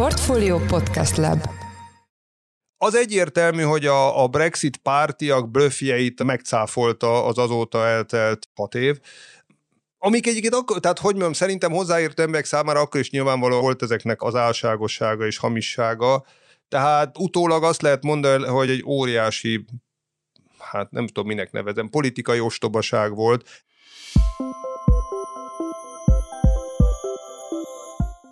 Portfolio Podcast Lab az egyértelmű, hogy a, a Brexit pártiak blöffjeit megcáfolta az azóta eltelt hat év. Amik egyébként akkor, tehát hogy mondjam, szerintem hozzáértő emberek számára akkor is nyilvánvaló volt ezeknek az álságossága és hamissága. Tehát utólag azt lehet mondani, hogy egy óriási, hát nem tudom minek nevezem, politikai ostobaság volt.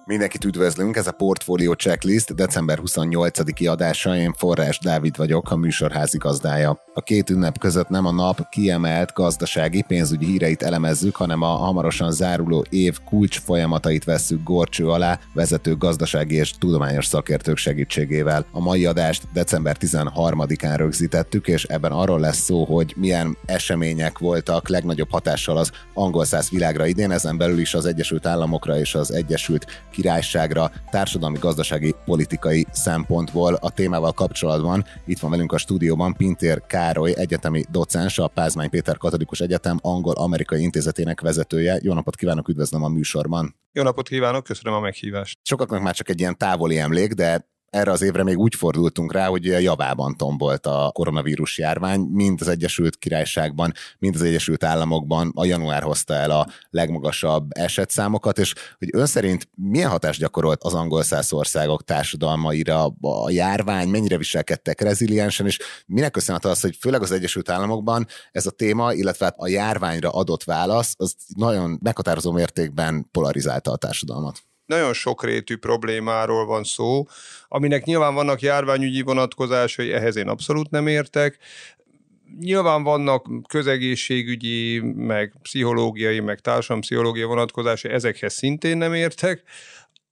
Mindenkit üdvözlünk, ez a Portfolio Checklist december 28-i adása, én Forrás Dávid vagyok, a műsor házigazdája. A két ünnep között nem a nap kiemelt gazdasági pénzügyi híreit elemezzük, hanem a hamarosan záruló év kulcs folyamatait vesszük gorcső alá vezető gazdasági és tudományos szakértők segítségével. A mai adást december 13-án rögzítettük, és ebben arról lesz szó, hogy milyen események voltak legnagyobb hatással az angol száz világra idén, ezen belül is az Egyesült Államokra és az Egyesült királyságra társadalmi, gazdasági, politikai szempontból a témával kapcsolatban. Itt van velünk a stúdióban Pintér Károly, egyetemi docens, a Pázmány Péter Katolikus Egyetem angol-amerikai intézetének vezetője. Jó napot kívánok, üdvözlöm a műsorban. Jó napot kívánok, köszönöm a meghívást. Sokaknak már csak egy ilyen távoli emlék, de erre az évre még úgy fordultunk rá, hogy javában tombolt a koronavírus járvány, mind az Egyesült Királyságban, mind az Egyesült Államokban. A január hozta el a legmagasabb esetszámokat, és hogy ön szerint milyen hatást gyakorolt az angol száz országok társadalmaira a járvány, mennyire viselkedtek reziliensen, és minek köszönhető az, hogy főleg az Egyesült Államokban ez a téma, illetve hát a járványra adott válasz, az nagyon meghatározó mértékben polarizálta a társadalmat nagyon sokrétű problémáról van szó, aminek nyilván vannak járványügyi vonatkozásai, ehhez én abszolút nem értek, Nyilván vannak közegészségügyi, meg pszichológiai, meg társadalompszichológiai vonatkozásai, ezekhez szintén nem értek.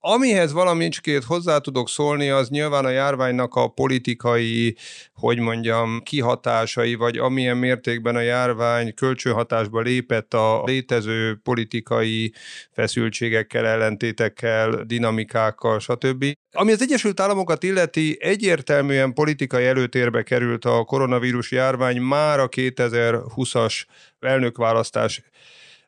Amihez valamicskét hozzá tudok szólni, az nyilván a járványnak a politikai, hogy mondjam, kihatásai, vagy amilyen mértékben a járvány kölcsönhatásba lépett a létező politikai feszültségekkel, ellentétekkel, dinamikákkal, stb. Ami az Egyesült Államokat illeti, egyértelműen politikai előtérbe került a koronavírus járvány már a 2020-as elnökválasztás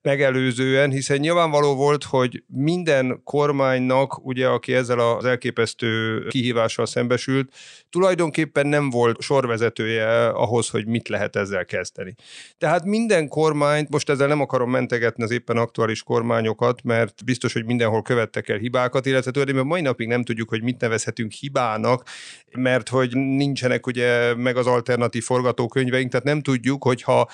megelőzően, hiszen nyilvánvaló volt, hogy minden kormánynak, ugye, aki ezzel az elképesztő kihívással szembesült, tulajdonképpen nem volt sorvezetője ahhoz, hogy mit lehet ezzel kezdeni. Tehát minden kormányt, most ezzel nem akarom mentegetni az éppen aktuális kormányokat, mert biztos, hogy mindenhol követtek el hibákat, illetve tulajdonképpen mai napig nem tudjuk, hogy mit nevezhetünk hibának, mert hogy nincsenek ugye meg az alternatív forgatókönyveink, tehát nem tudjuk, hogyha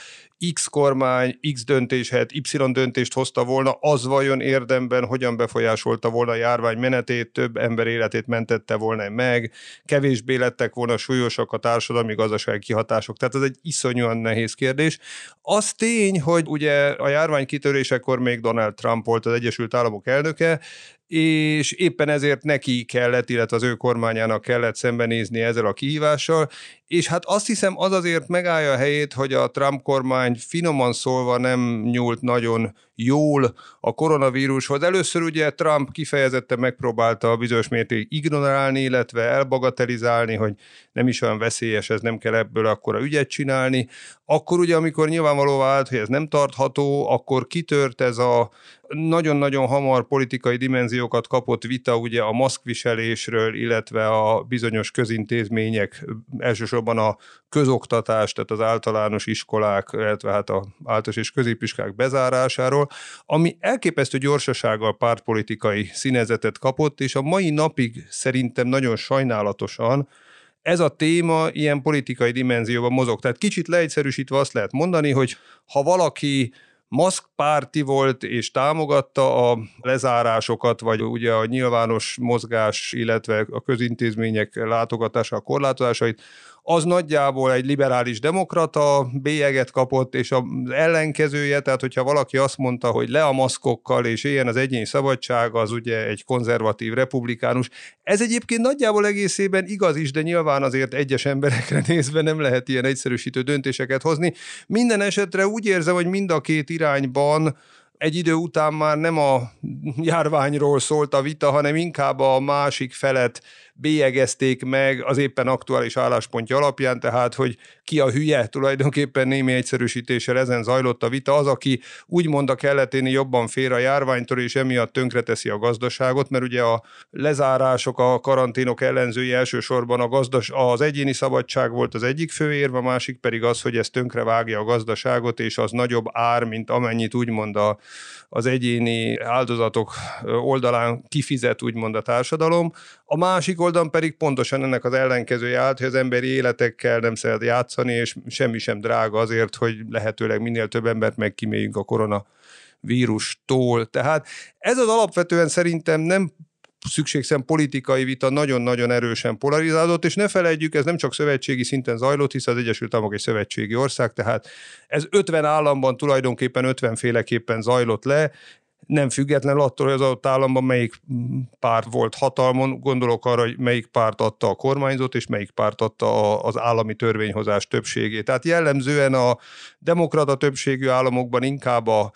X kormány X döntéshet, Y döntést hozta volna, az vajon érdemben hogyan befolyásolta volna a járvány menetét, több ember életét mentette volna meg, kevésbé lettek volna súlyosak a társadalmi gazdasági kihatások. Tehát ez egy iszonyúan nehéz kérdés. Az tény, hogy ugye a járvány kitörésekor még Donald Trump volt az Egyesült Államok elnöke, és éppen ezért neki kellett, illetve az ő kormányának kellett szembenézni ezzel a kihívással, és hát azt hiszem az azért megállja a helyét, hogy a Trump kormány finoman szólva nem nyúlt nagyon jól a koronavírushoz. Először ugye Trump kifejezetten megpróbálta a bizonyos mértékig ignorálni, illetve elbagatelizálni, hogy nem is olyan veszélyes, ez nem kell ebből akkora ügyet csinálni. Akkor ugye, amikor nyilvánvalóvá vált, hogy ez nem tartható, akkor kitört ez a nagyon-nagyon hamar politikai dimenziókat kapott vita ugye a maszkviselésről, illetve a bizonyos közintézmények, elsősorban a közoktatás, tehát az általános iskolák, illetve hát a általános és középiskák bezárásáról, ami elképesztő gyorsasággal pártpolitikai színezetet kapott, és a mai napig szerintem nagyon sajnálatosan ez a téma ilyen politikai dimenzióban mozog. Tehát kicsit leegyszerűsítve azt lehet mondani, hogy ha valaki maszkpárti volt és támogatta a lezárásokat, vagy ugye a nyilvános mozgás, illetve a közintézmények látogatása korlátozásait, az nagyjából egy liberális demokrata bélyeget kapott, és az ellenkezője, tehát hogyha valaki azt mondta, hogy le a maszkokkal, és ilyen az egyéni szabadság, az ugye egy konzervatív republikánus. Ez egyébként nagyjából egészében igaz is, de nyilván azért egyes emberekre nézve nem lehet ilyen egyszerűsítő döntéseket hozni. Minden esetre úgy érzem, hogy mind a két irányban egy idő után már nem a járványról szólt a vita, hanem inkább a másik felet bélyegezték meg az éppen aktuális álláspontja alapján, tehát hogy ki a hülye, tulajdonképpen némi egyszerűsítéssel ezen zajlott a vita, az, aki úgymond a kelleténi jobban fér a járványtól, és emiatt tönkreteszi a gazdaságot, mert ugye a lezárások, a karanténok ellenzői elsősorban a gazdas, az egyéni szabadság volt az egyik fő érve, a másik pedig az, hogy ez tönkrevágja a gazdaságot, és az nagyobb ár, mint amennyit úgymond a, az egyéni áldozatok oldalán kifizet úgymond a társadalom. A másik oldalon pedig pontosan ennek az ellenkezője állt, hogy az emberi életekkel nem szeret játszani, és semmi sem drága azért, hogy lehetőleg minél több embert megkíméljünk a korona vírustól. Tehát ez az alapvetően szerintem nem szükségszem politikai vita nagyon-nagyon erősen polarizálódott, és ne felejtjük, ez nem csak szövetségi szinten zajlott, hiszen az Egyesült Államok egy szövetségi ország, tehát ez 50 államban tulajdonképpen 50 féleképpen zajlott le, nem független attól, hogy az adott államban melyik párt volt hatalmon, gondolok arra, hogy melyik párt adta a kormányzót, és melyik párt adta az állami törvényhozás többségét. Tehát jellemzően a demokrata többségű államokban inkább a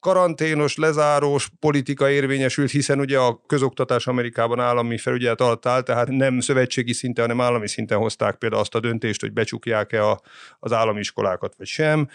karanténos, lezárós politika érvényesült, hiszen ugye a közoktatás Amerikában állami felügyelet alatt áll, tehát nem szövetségi szinten, hanem állami szinten hozták például azt a döntést, hogy becsukják-e a, az állami iskolákat, vagy sem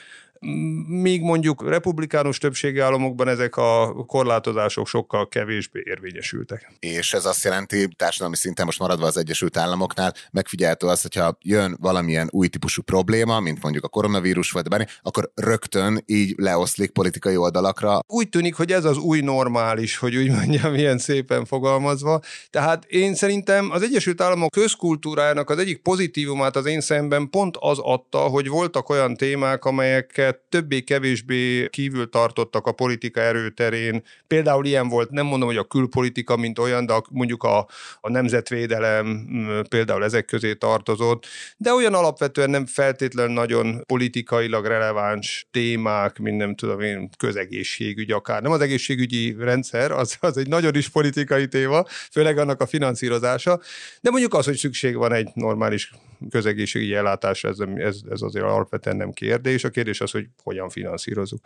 míg mondjuk republikánus többségi államokban ezek a korlátozások sokkal kevésbé érvényesültek. És ez azt jelenti, társadalmi szinten most maradva az Egyesült Államoknál, megfigyelhető az, hogyha jön valamilyen új típusú probléma, mint mondjuk a koronavírus vagy bármi, akkor rögtön így leoszlik politikai oldalakra. Úgy tűnik, hogy ez az új normális, hogy úgy mondjam, ilyen szépen fogalmazva. Tehát én szerintem az Egyesült Államok közkultúrájának az egyik pozitívumát az én szemben pont az adta, hogy voltak olyan témák, amelyeket többé-kevésbé kívül tartottak a politika erőterén. Például ilyen volt, nem mondom, hogy a külpolitika, mint olyan, de mondjuk a, a nemzetvédelem például ezek közé tartozott, de olyan alapvetően nem feltétlenül nagyon politikailag releváns témák, mint nem tudom én, közegészségügy akár. Nem az egészségügyi rendszer, az, az egy nagyon is politikai téma, főleg annak a finanszírozása, de mondjuk az, hogy szükség van egy normális közegészségügyi ellátásra, ez, ez, ez azért alapvetően nem kérdés. A kérdés az, hogy hogyan finanszírozunk.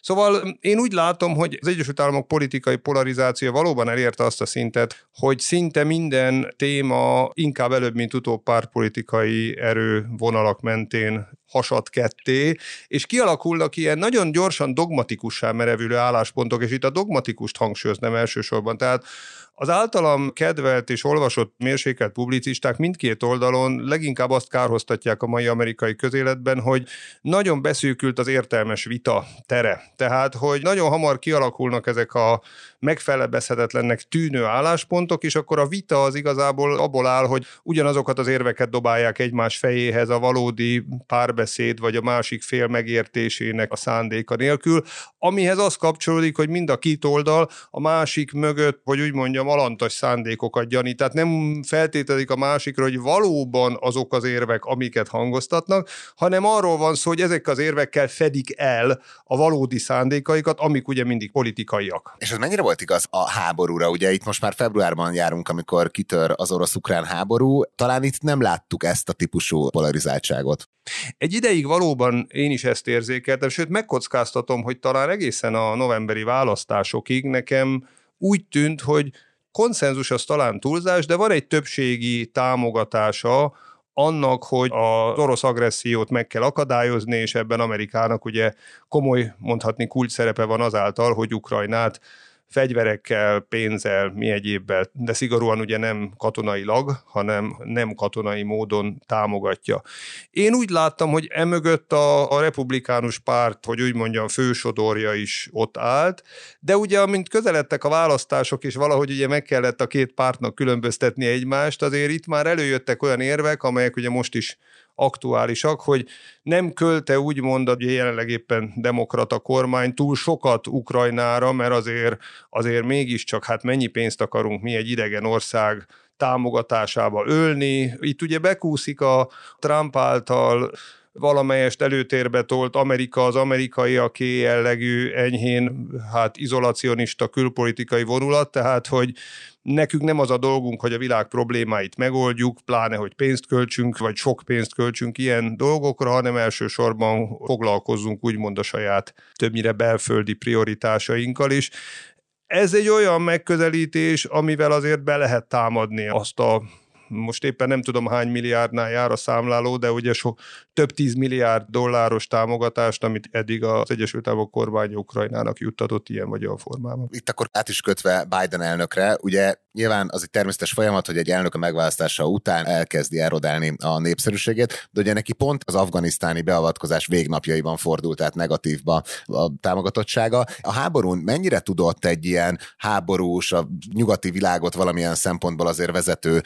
Szóval én úgy látom, hogy az Egyesült Államok politikai polarizáció valóban elérte azt a szintet, hogy szinte minden téma inkább előbb, mint utóbb pártpolitikai erő vonalak mentén hasad ketté, és kialakulnak ilyen nagyon gyorsan dogmatikussá merevülő álláspontok, és itt a dogmatikust hangsúlyoznám elsősorban. Tehát az általam kedvelt és olvasott mérsékelt publicisták mindkét oldalon leginkább azt kárhoztatják a mai amerikai közéletben, hogy nagyon beszűkült az értelmes vita tere. Tehát, hogy nagyon hamar kialakulnak ezek a megfelebezhetetlennek tűnő álláspontok, és akkor a vita az igazából abból áll, hogy ugyanazokat az érveket dobálják egymás fejéhez a valódi párbeszéd, vagy a másik fél megértésének a szándéka nélkül, amihez az kapcsolódik, hogy mind a két oldal a másik mögött, hogy úgy mondjam, alantas szándékokat gyanít. Tehát nem feltételezik a másikra, hogy valóban azok az érvek, amiket hangoztatnak, hanem arról van szó, hogy ezek az érvekkel fedik el a valódi szándékaikat, amik ugye mindig politikaiak. És ez mennyire volt igaz a háborúra? Ugye itt most már februárban járunk, amikor kitör az orosz-ukrán háború. Talán itt nem láttuk ezt a típusú polarizáltságot. Egy ideig valóban én is ezt érzékeltem, sőt megkockáztatom, hogy talán egészen a novemberi választásokig nekem úgy tűnt, hogy konszenzus az talán túlzás, de van egy többségi támogatása annak, hogy az orosz agressziót meg kell akadályozni, és ebben Amerikának ugye komoly, mondhatni kulcs szerepe van azáltal, hogy Ukrajnát fegyverekkel, pénzzel, mi egyébbel, de szigorúan ugye nem katonailag, hanem nem katonai módon támogatja. Én úgy láttam, hogy emögött a, a republikánus párt, hogy úgy mondjam, fősodorja is ott állt, de ugye amint közeledtek a választások, és valahogy ugye meg kellett a két pártnak különböztetni egymást, azért itt már előjöttek olyan érvek, amelyek ugye most is aktuálisak, hogy nem költe úgymond a jelenleg éppen demokrata kormány túl sokat Ukrajnára, mert azért, azért mégiscsak hát mennyi pénzt akarunk mi egy idegen ország támogatásába ölni. Itt ugye bekúszik a Trump által valamelyest előtérbe tolt Amerika, az amerikaiaké jellegű enyhén hát izolacionista külpolitikai vonulat, tehát hogy nekünk nem az a dolgunk, hogy a világ problémáit megoldjuk, pláne, hogy pénzt költsünk, vagy sok pénzt költsünk ilyen dolgokra, hanem elsősorban foglalkozzunk úgymond a saját többnyire belföldi prioritásainkkal is. Ez egy olyan megközelítés, amivel azért be lehet támadni azt a most éppen nem tudom hány milliárdnál jár a számláló, de ugye so, több tíz milliárd dolláros támogatást, amit eddig az Egyesült Államok kormánya Ukrajnának juttatott ilyen vagy olyan formában. Itt akkor át is kötve Biden elnökre, ugye nyilván az egy természetes folyamat, hogy egy elnök a megválasztása után elkezdi erodálni a népszerűségét, de ugye neki pont az afganisztáni beavatkozás végnapjaiban fordult át negatívba a támogatottsága. A háborún mennyire tudott egy ilyen háborús, a nyugati világot valamilyen szempontból azért vezető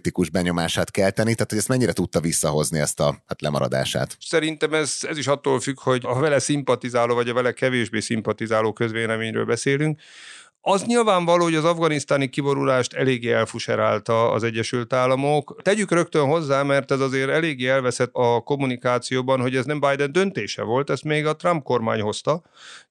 politikus benyomását kelteni, tehát hogy ezt mennyire tudta visszahozni ezt a hát lemaradását? Szerintem ez, ez is attól függ, hogy a vele szimpatizáló vagy a vele kevésbé szimpatizáló közvéleményről beszélünk. Az nyilvánvaló, hogy az afganisztáni kiborulást eléggé elfuserálta az Egyesült Államok. Tegyük rögtön hozzá, mert ez azért eléggé elveszett a kommunikációban, hogy ez nem Biden döntése volt, ezt még a Trump kormány hozta.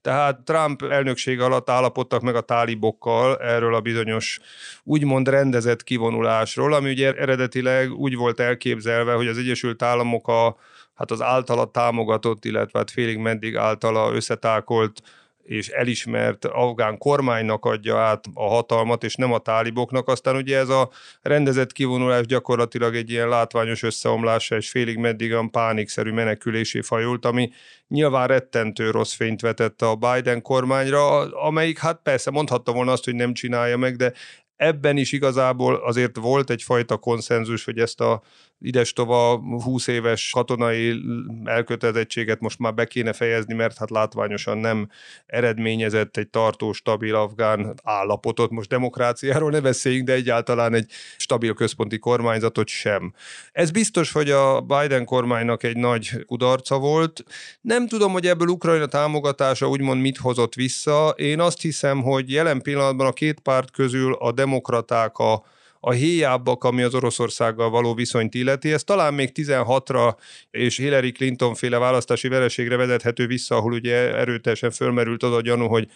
Tehát Trump elnökség alatt állapodtak meg a tálibokkal erről a bizonyos úgymond rendezett kivonulásról, ami ugye eredetileg úgy volt elképzelve, hogy az Egyesült Államok a hát az általa támogatott, illetve hát félig meddig általa összetákolt és elismert afgán kormánynak adja át a hatalmat, és nem a táliboknak. Aztán ugye ez a rendezett kivonulás gyakorlatilag egy ilyen látványos összeomlása, és félig meddig olyan pánikszerű menekülésé fajult, ami nyilván rettentő rossz fényt vetett a Biden kormányra, amelyik hát persze mondhatta volna azt, hogy nem csinálja meg, de ebben is igazából azért volt egyfajta konszenzus, hogy ezt a idestova 20 éves katonai elkötelezettséget most már be kéne fejezni, mert hát látványosan nem eredményezett egy tartós, stabil afgán állapotot. Most demokráciáról ne beszéljünk, de egyáltalán egy stabil központi kormányzatot sem. Ez biztos, hogy a Biden kormánynak egy nagy kudarca volt. Nem tudom, hogy ebből Ukrajna támogatása úgymond mit hozott vissza. Én azt hiszem, hogy jelen pillanatban a két párt közül a demokraták a a héjábbak, ami az Oroszországgal való viszonyt illeti. Ez talán még 16-ra és Hillary Clinton féle választási vereségre vezethető vissza, ahol ugye erőteljesen fölmerült az a gyanú, hogy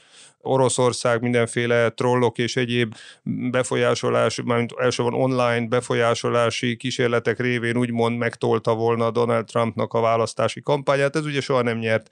Oroszország mindenféle trollok és egyéb befolyásolás, mármint elsősorban online befolyásolási kísérletek révén úgymond megtolta volna Donald Trumpnak a választási kampányát. Ez ugye soha nem nyert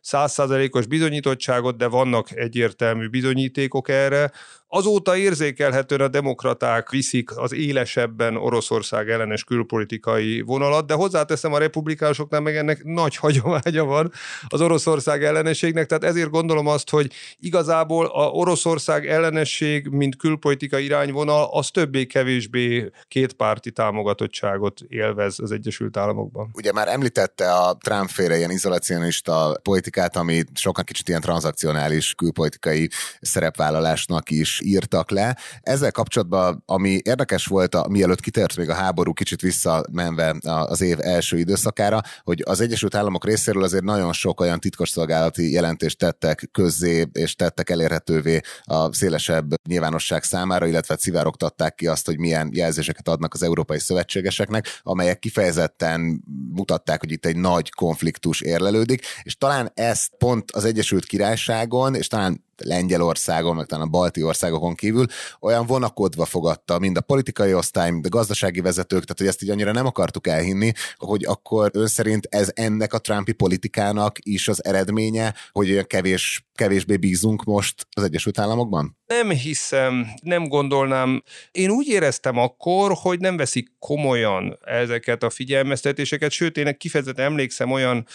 százszázalékos bizonyítottságot, de vannak egyértelmű bizonyítékok erre. Azóta érzékelhetően a demokraták viszik az élesebben Oroszország ellenes külpolitikai vonalat, de hozzáteszem a republikánusoknál meg ennek nagy hagyománya van az Oroszország ellenességnek, tehát ezért gondolom azt, hogy igazából a Oroszország ellenesség, mint külpolitikai irányvonal, az többé-kevésbé kétpárti támogatottságot élvez az Egyesült Államokban. Ugye már említette a Trump féle ilyen izolacionista politikát, ami sokan kicsit ilyen tranzakcionális külpolitikai szerepvállalásnak is írtak le. Ezzel kapcsolatban, ami érdekes volt, a, mielőtt kitört még a háború, kicsit visszamenve az év első időszakára, hogy az Egyesült Államok részéről azért nagyon sok olyan titkosszolgálati jelentést tettek közzé, és tettek elérhetővé a szélesebb nyilvánosság számára, illetve szivárogtatták ki azt, hogy milyen jelzéseket adnak az európai szövetségeseknek, amelyek kifejezetten mutatták, hogy itt egy nagy konfliktus érlelődik, és talán ezt pont az Egyesült Királyságon, és talán Lengyelországon, meg talán a balti országokon kívül olyan vonakodva fogadta mind a politikai osztály, mind a gazdasági vezetők, tehát hogy ezt így annyira nem akartuk elhinni, hogy akkor ön szerint ez ennek a Trumpi politikának is az eredménye, hogy olyan kevés, kevésbé bízunk most az Egyesült Államokban? Nem hiszem, nem gondolnám. Én úgy éreztem akkor, hogy nem veszik komolyan ezeket a figyelmeztetéseket, sőt, én kifejezetten emlékszem olyan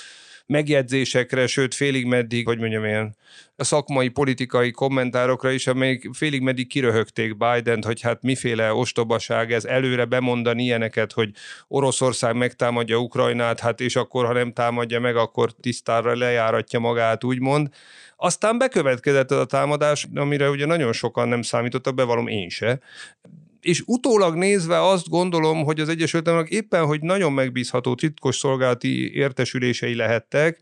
megjegyzésekre, sőt félig meddig, hogy mondjam ilyen, szakmai politikai kommentárokra is, amelyik félig meddig kiröhögték Biden-t, hogy hát miféle ostobaság ez előre bemondani ilyeneket, hogy Oroszország megtámadja Ukrajnát, hát és akkor, ha nem támadja meg, akkor tisztára lejáratja magát, úgymond. Aztán bekövetkezett ez a támadás, amire ugye nagyon sokan nem számítottak, bevallom én se és utólag nézve azt gondolom, hogy az Egyesült Államok éppen, hogy nagyon megbízható titkos szolgálati értesülései lehettek,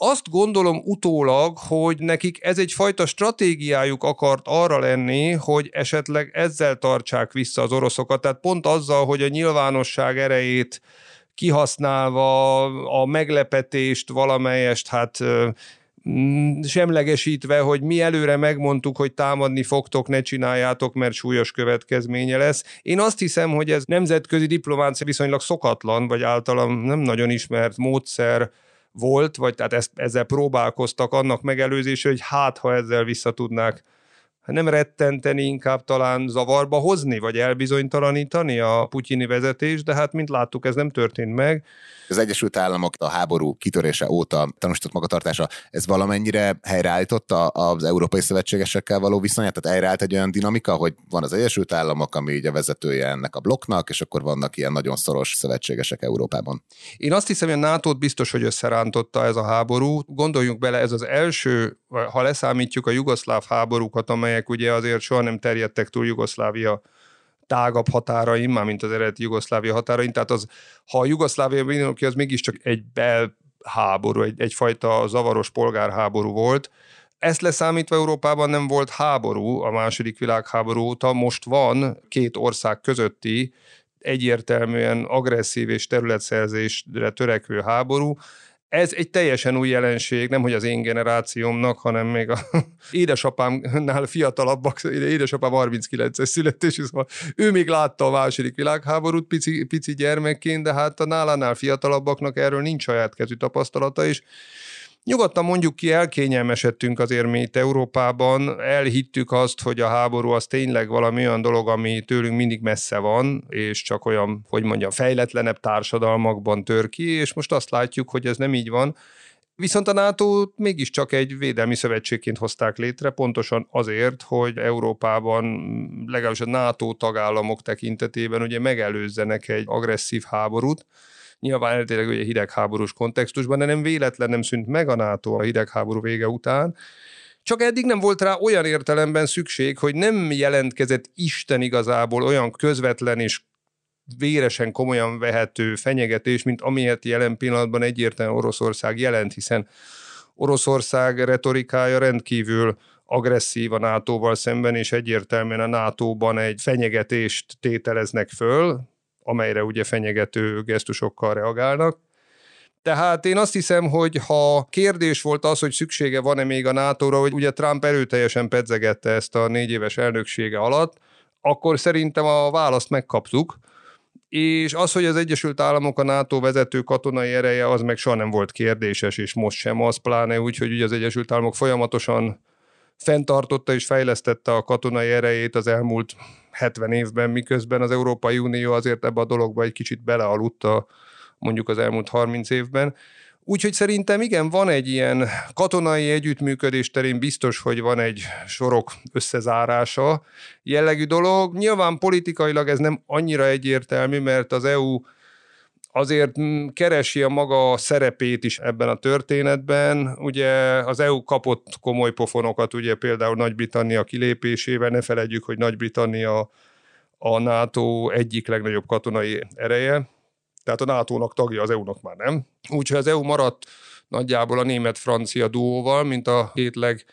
azt gondolom utólag, hogy nekik ez egyfajta stratégiájuk akart arra lenni, hogy esetleg ezzel tartsák vissza az oroszokat, tehát pont azzal, hogy a nyilvánosság erejét kihasználva a meglepetést valamelyest hát semlegesítve, hogy mi előre megmondtuk, hogy támadni fogtok, ne csináljátok, mert súlyos következménye lesz. Én azt hiszem, hogy ez nemzetközi diplomácia viszonylag szokatlan, vagy általam nem nagyon ismert módszer volt, vagy tehát ezt, ezzel próbálkoztak annak megelőzése, hogy hát, ha ezzel vissza tudnák nem rettenteni, inkább talán zavarba hozni, vagy elbizonytalanítani a putyini vezetés, de hát, mint láttuk, ez nem történt meg. Az Egyesült Államok a háború kitörése óta tanúsított magatartása, ez valamennyire helyreállította az európai szövetségesekkel való viszonyát? Tehát helyreállt egy olyan dinamika, hogy van az Egyesült Államok, ami így a vezetője ennek a blokknak, és akkor vannak ilyen nagyon szoros szövetségesek Európában. Én azt hiszem, hogy a nato biztos, hogy összerántotta ez a háború. Gondoljunk bele, ez az első, ha leszámítjuk a jugoszláv háborúkat, amelyek ugye azért soha nem terjedtek túl Jugoszlávia tágabb határain, már mint az eredeti Jugoszlávia határain, tehát az, ha a Jugoszlávia mindenki, ki, az mégiscsak egy belháború, egy, egyfajta zavaros polgárháború volt, ezt leszámítva Európában nem volt háború a második világháború óta, most van két ország közötti egyértelműen agresszív és területszerzésre törekvő háború, ez egy teljesen új jelenség, nem hogy az én generációmnak, hanem még a édesapámnál fiatalabbak, édesapám 39-es születésű, szóval ő még látta a második világháborút pici, pici gyermekként, de hát a nálánál fiatalabbaknak erről nincs saját kezű tapasztalata, és Nyugodtan mondjuk ki, elkényelmesedtünk azért mi itt Európában, elhittük azt, hogy a háború az tényleg valami olyan dolog, ami tőlünk mindig messze van, és csak olyan, hogy mondjam, fejletlenebb társadalmakban tör ki, és most azt látjuk, hogy ez nem így van. Viszont a nato mégiscsak egy védelmi szövetségként hozták létre, pontosan azért, hogy Európában, legalábbis a NATO tagállamok tekintetében ugye megelőzzenek egy agresszív háborút, nyilván eltérek ugye hidegháborús kontextusban, de nem véletlen nem szűnt meg a NATO a hidegháború vége után, csak eddig nem volt rá olyan értelemben szükség, hogy nem jelentkezett Isten igazából olyan közvetlen és véresen komolyan vehető fenyegetés, mint amilyet jelen pillanatban egyértelműen Oroszország jelent, hiszen Oroszország retorikája rendkívül agresszív a NATO-val szemben, és egyértelműen a NATO-ban egy fenyegetést tételeznek föl, amelyre ugye fenyegető gesztusokkal reagálnak. Tehát én azt hiszem, hogy ha kérdés volt az, hogy szüksége van-e még a NATO-ra, hogy ugye Trump erőteljesen pedzegette ezt a négy éves elnöksége alatt, akkor szerintem a választ megkaptuk, és az, hogy az Egyesült Államok a NATO vezető katonai ereje, az meg soha nem volt kérdéses, és most sem az, pláne úgy, hogy ugye az Egyesült Államok folyamatosan fenntartotta és fejlesztette a katonai erejét az elmúlt 70 évben, miközben az Európai Unió azért ebbe a dologba egy kicsit belealudta mondjuk az elmúlt 30 évben. Úgyhogy szerintem igen, van egy ilyen katonai együttműködés terén biztos, hogy van egy sorok összezárása jellegű dolog. Nyilván politikailag ez nem annyira egyértelmű, mert az EU azért mm, keresi a maga szerepét is ebben a történetben. Ugye az EU kapott komoly pofonokat, ugye például Nagy-Britannia kilépésével, ne felejtjük, hogy Nagy-Britannia a NATO egyik legnagyobb katonai ereje, tehát a NATO-nak tagja, az EU-nak már nem. Úgyhogy az EU maradt nagyjából a német-francia duóval, mint a két leg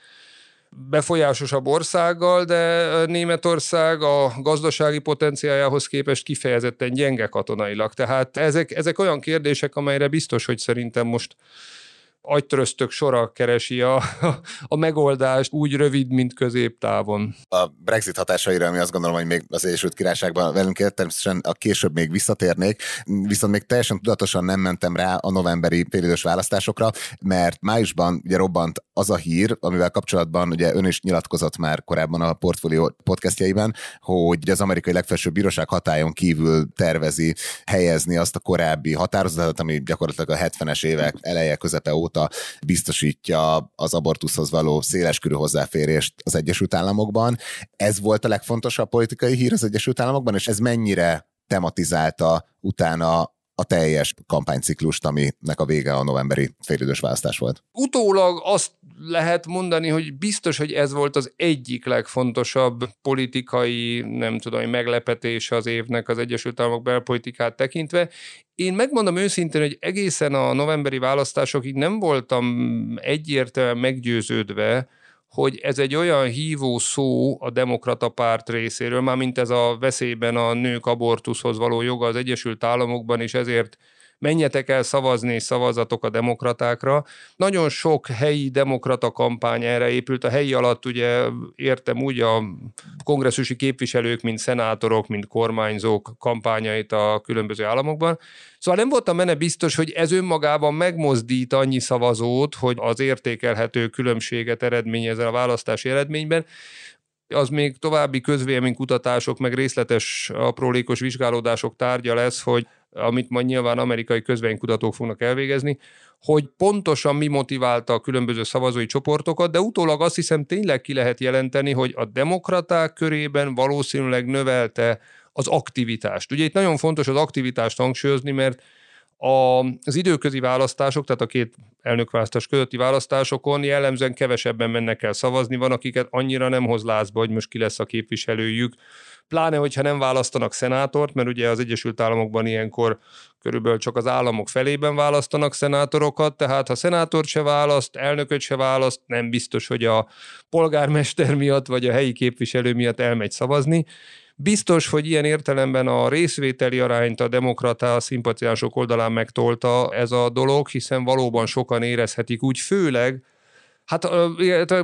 befolyásosabb országgal, de Németország a gazdasági potenciájához képest kifejezetten gyenge katonailag. Tehát ezek, ezek olyan kérdések, amelyre biztos, hogy szerintem most agytöröztök sora keresi a, a megoldást úgy rövid, mint középtávon. A Brexit hatásaira, ami azt gondolom, hogy még az Egyesült Királyságban velünk ér, természetesen a később még visszatérnék, viszont még teljesen tudatosan nem mentem rá a novemberi félidős választásokra, mert májusban ugye robbant az a hír, amivel kapcsolatban ugye ön is nyilatkozott már korábban a Portfolio podcastjaiben, hogy az amerikai legfelsőbb bíróság hatályon kívül tervezi helyezni azt a korábbi határozatot, ami gyakorlatilag a 70-es évek eleje közepe óta óta biztosítja az abortuszhoz való széleskörű hozzáférést az Egyesült Államokban. Ez volt a legfontosabb politikai hír az Egyesült Államokban, és ez mennyire tematizálta utána a teljes kampányciklust, aminek a vége a novemberi félidős választás volt. Utólag azt lehet mondani, hogy biztos, hogy ez volt az egyik legfontosabb politikai, nem tudom, meglepetés az évnek az Egyesült Államok belpolitikát tekintve. Én megmondom őszintén, hogy egészen a novemberi választásokig nem voltam egyértelműen meggyőződve, hogy ez egy olyan hívó szó a demokrata párt részéről, már mint ez a veszélyben a nők abortuszhoz való joga az Egyesült Államokban, és ezért menjetek el szavazni és szavazatok a demokratákra. Nagyon sok helyi demokrata kampány erre épült. A helyi alatt ugye értem úgy a kongresszusi képviselők, mint szenátorok, mint kormányzók kampányait a különböző államokban. Szóval nem voltam benne biztos, hogy ez önmagában megmozdít annyi szavazót, hogy az értékelhető különbséget eredményez a választási eredményben. az még további közvéleménykutatások, meg részletes aprólékos vizsgálódások tárgya lesz, hogy amit majd nyilván amerikai közvénykutatók fognak elvégezni, hogy pontosan mi motiválta a különböző szavazói csoportokat, de utólag azt hiszem tényleg ki lehet jelenteni, hogy a demokraták körében valószínűleg növelte az aktivitást. Ugye itt nagyon fontos az aktivitást hangsúlyozni, mert a, az időközi választások, tehát a két elnökválasztás közötti választásokon jellemzően kevesebben mennek el szavazni, van, akiket annyira nem hoz lázba, hogy most ki lesz a képviselőjük, pláne, hogyha nem választanak szenátort, mert ugye az Egyesült Államokban ilyenkor körülbelül csak az államok felében választanak szenátorokat, tehát ha szenátort se választ, elnököt se választ, nem biztos, hogy a polgármester miatt vagy a helyi képviselő miatt elmegy szavazni, Biztos, hogy ilyen értelemben a részvételi arányt a demokrata a szimpatiások oldalán megtolta ez a dolog, hiszen valóban sokan érezhetik úgy, főleg Hát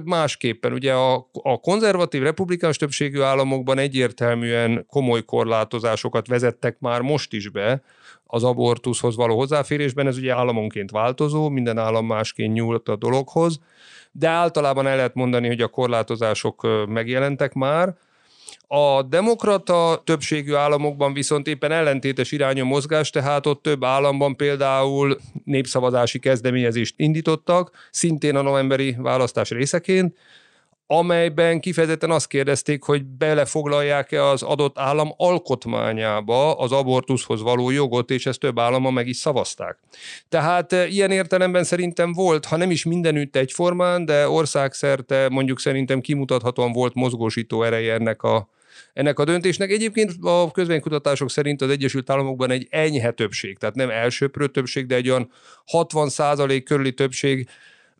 másképpen, ugye a, a konzervatív republikánus többségű államokban egyértelműen komoly korlátozásokat vezettek már most is be az abortuszhoz való hozzáférésben, ez ugye államonként változó, minden állam másként nyúlt a dologhoz, de általában el lehet mondani, hogy a korlátozások megjelentek már, a demokrata többségű államokban viszont éppen ellentétes irányú mozgás, tehát ott több államban például népszavazási kezdeményezést indítottak, szintén a novemberi választás részeként, amelyben kifejezetten azt kérdezték, hogy belefoglalják-e az adott állam alkotmányába az abortuszhoz való jogot, és ezt több állama meg is szavazták. Tehát e, ilyen értelemben szerintem volt, ha nem is mindenütt egyformán, de országszerte mondjuk szerintem kimutathatóan volt mozgósító ereje ennek a, ennek a döntésnek. Egyébként a közvénykutatások szerint az Egyesült Államokban egy enyhe többség, tehát nem elsőprő többség, de egy olyan 60% körüli többség